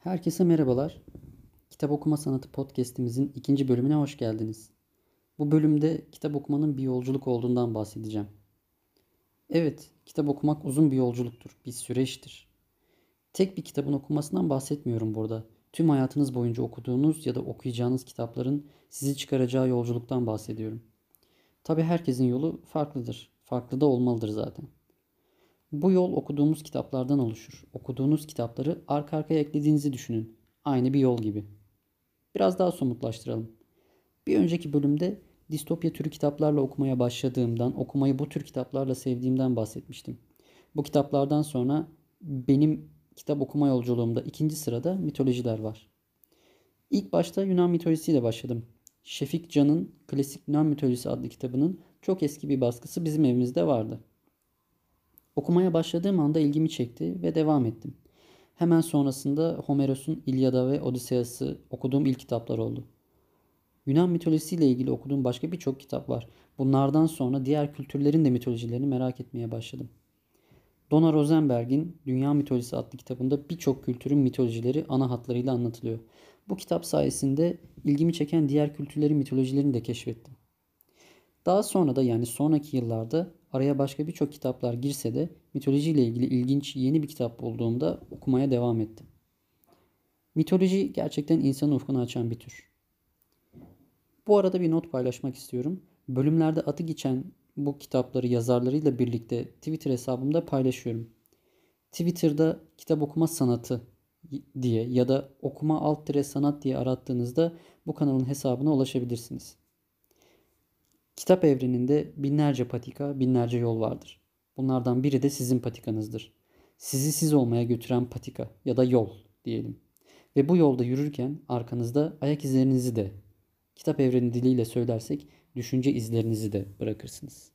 Herkese merhabalar. Kitap Okuma Sanatı podcast'imizin ikinci bölümüne hoş geldiniz. Bu bölümde kitap okumanın bir yolculuk olduğundan bahsedeceğim. Evet, kitap okumak uzun bir yolculuktur, bir süreçtir. Tek bir kitabın okunmasından bahsetmiyorum burada. Tüm hayatınız boyunca okuduğunuz ya da okuyacağınız kitapların sizi çıkaracağı yolculuktan bahsediyorum. Tabi herkesin yolu farklıdır. Farklı da olmalıdır zaten. Bu yol okuduğumuz kitaplardan oluşur. Okuduğunuz kitapları arka arkaya eklediğinizi düşünün. Aynı bir yol gibi. Biraz daha somutlaştıralım. Bir önceki bölümde distopya türü kitaplarla okumaya başladığımdan, okumayı bu tür kitaplarla sevdiğimden bahsetmiştim. Bu kitaplardan sonra benim kitap okuma yolculuğumda ikinci sırada mitolojiler var. İlk başta Yunan mitolojisiyle başladım. Şefik Can'ın Klasik Yunan Mitolojisi adlı kitabının çok eski bir baskısı bizim evimizde vardı. Okumaya başladığım anda ilgimi çekti ve devam ettim. Hemen sonrasında Homeros'un İlyada ve Odysseus'ı okuduğum ilk kitaplar oldu. Yunan mitolojisiyle ilgili okuduğum başka birçok kitap var. Bunlardan sonra diğer kültürlerin de mitolojilerini merak etmeye başladım. Donna Rosenberg'in Dünya Mitolojisi adlı kitabında birçok kültürün mitolojileri ana hatlarıyla anlatılıyor. Bu kitap sayesinde ilgimi çeken diğer kültürlerin mitolojilerini de keşfettim. Daha sonra da yani sonraki yıllarda araya başka birçok kitaplar girse de mitolojiyle ilgili ilginç yeni bir kitap bulduğumda okumaya devam ettim. Mitoloji gerçekten insanın ufkunu açan bir tür. Bu arada bir not paylaşmak istiyorum. Bölümlerde adı geçen bu kitapları yazarlarıyla birlikte Twitter hesabımda paylaşıyorum. Twitter'da kitap okuma sanatı diye ya da okuma alt sanat diye arattığınızda bu kanalın hesabına ulaşabilirsiniz. Kitap evreninde binlerce patika, binlerce yol vardır. Bunlardan biri de sizin patikanızdır. Sizi siz olmaya götüren patika ya da yol diyelim. Ve bu yolda yürürken arkanızda ayak izlerinizi de kitap evreni diliyle söylersek düşünce izlerinizi de bırakırsınız.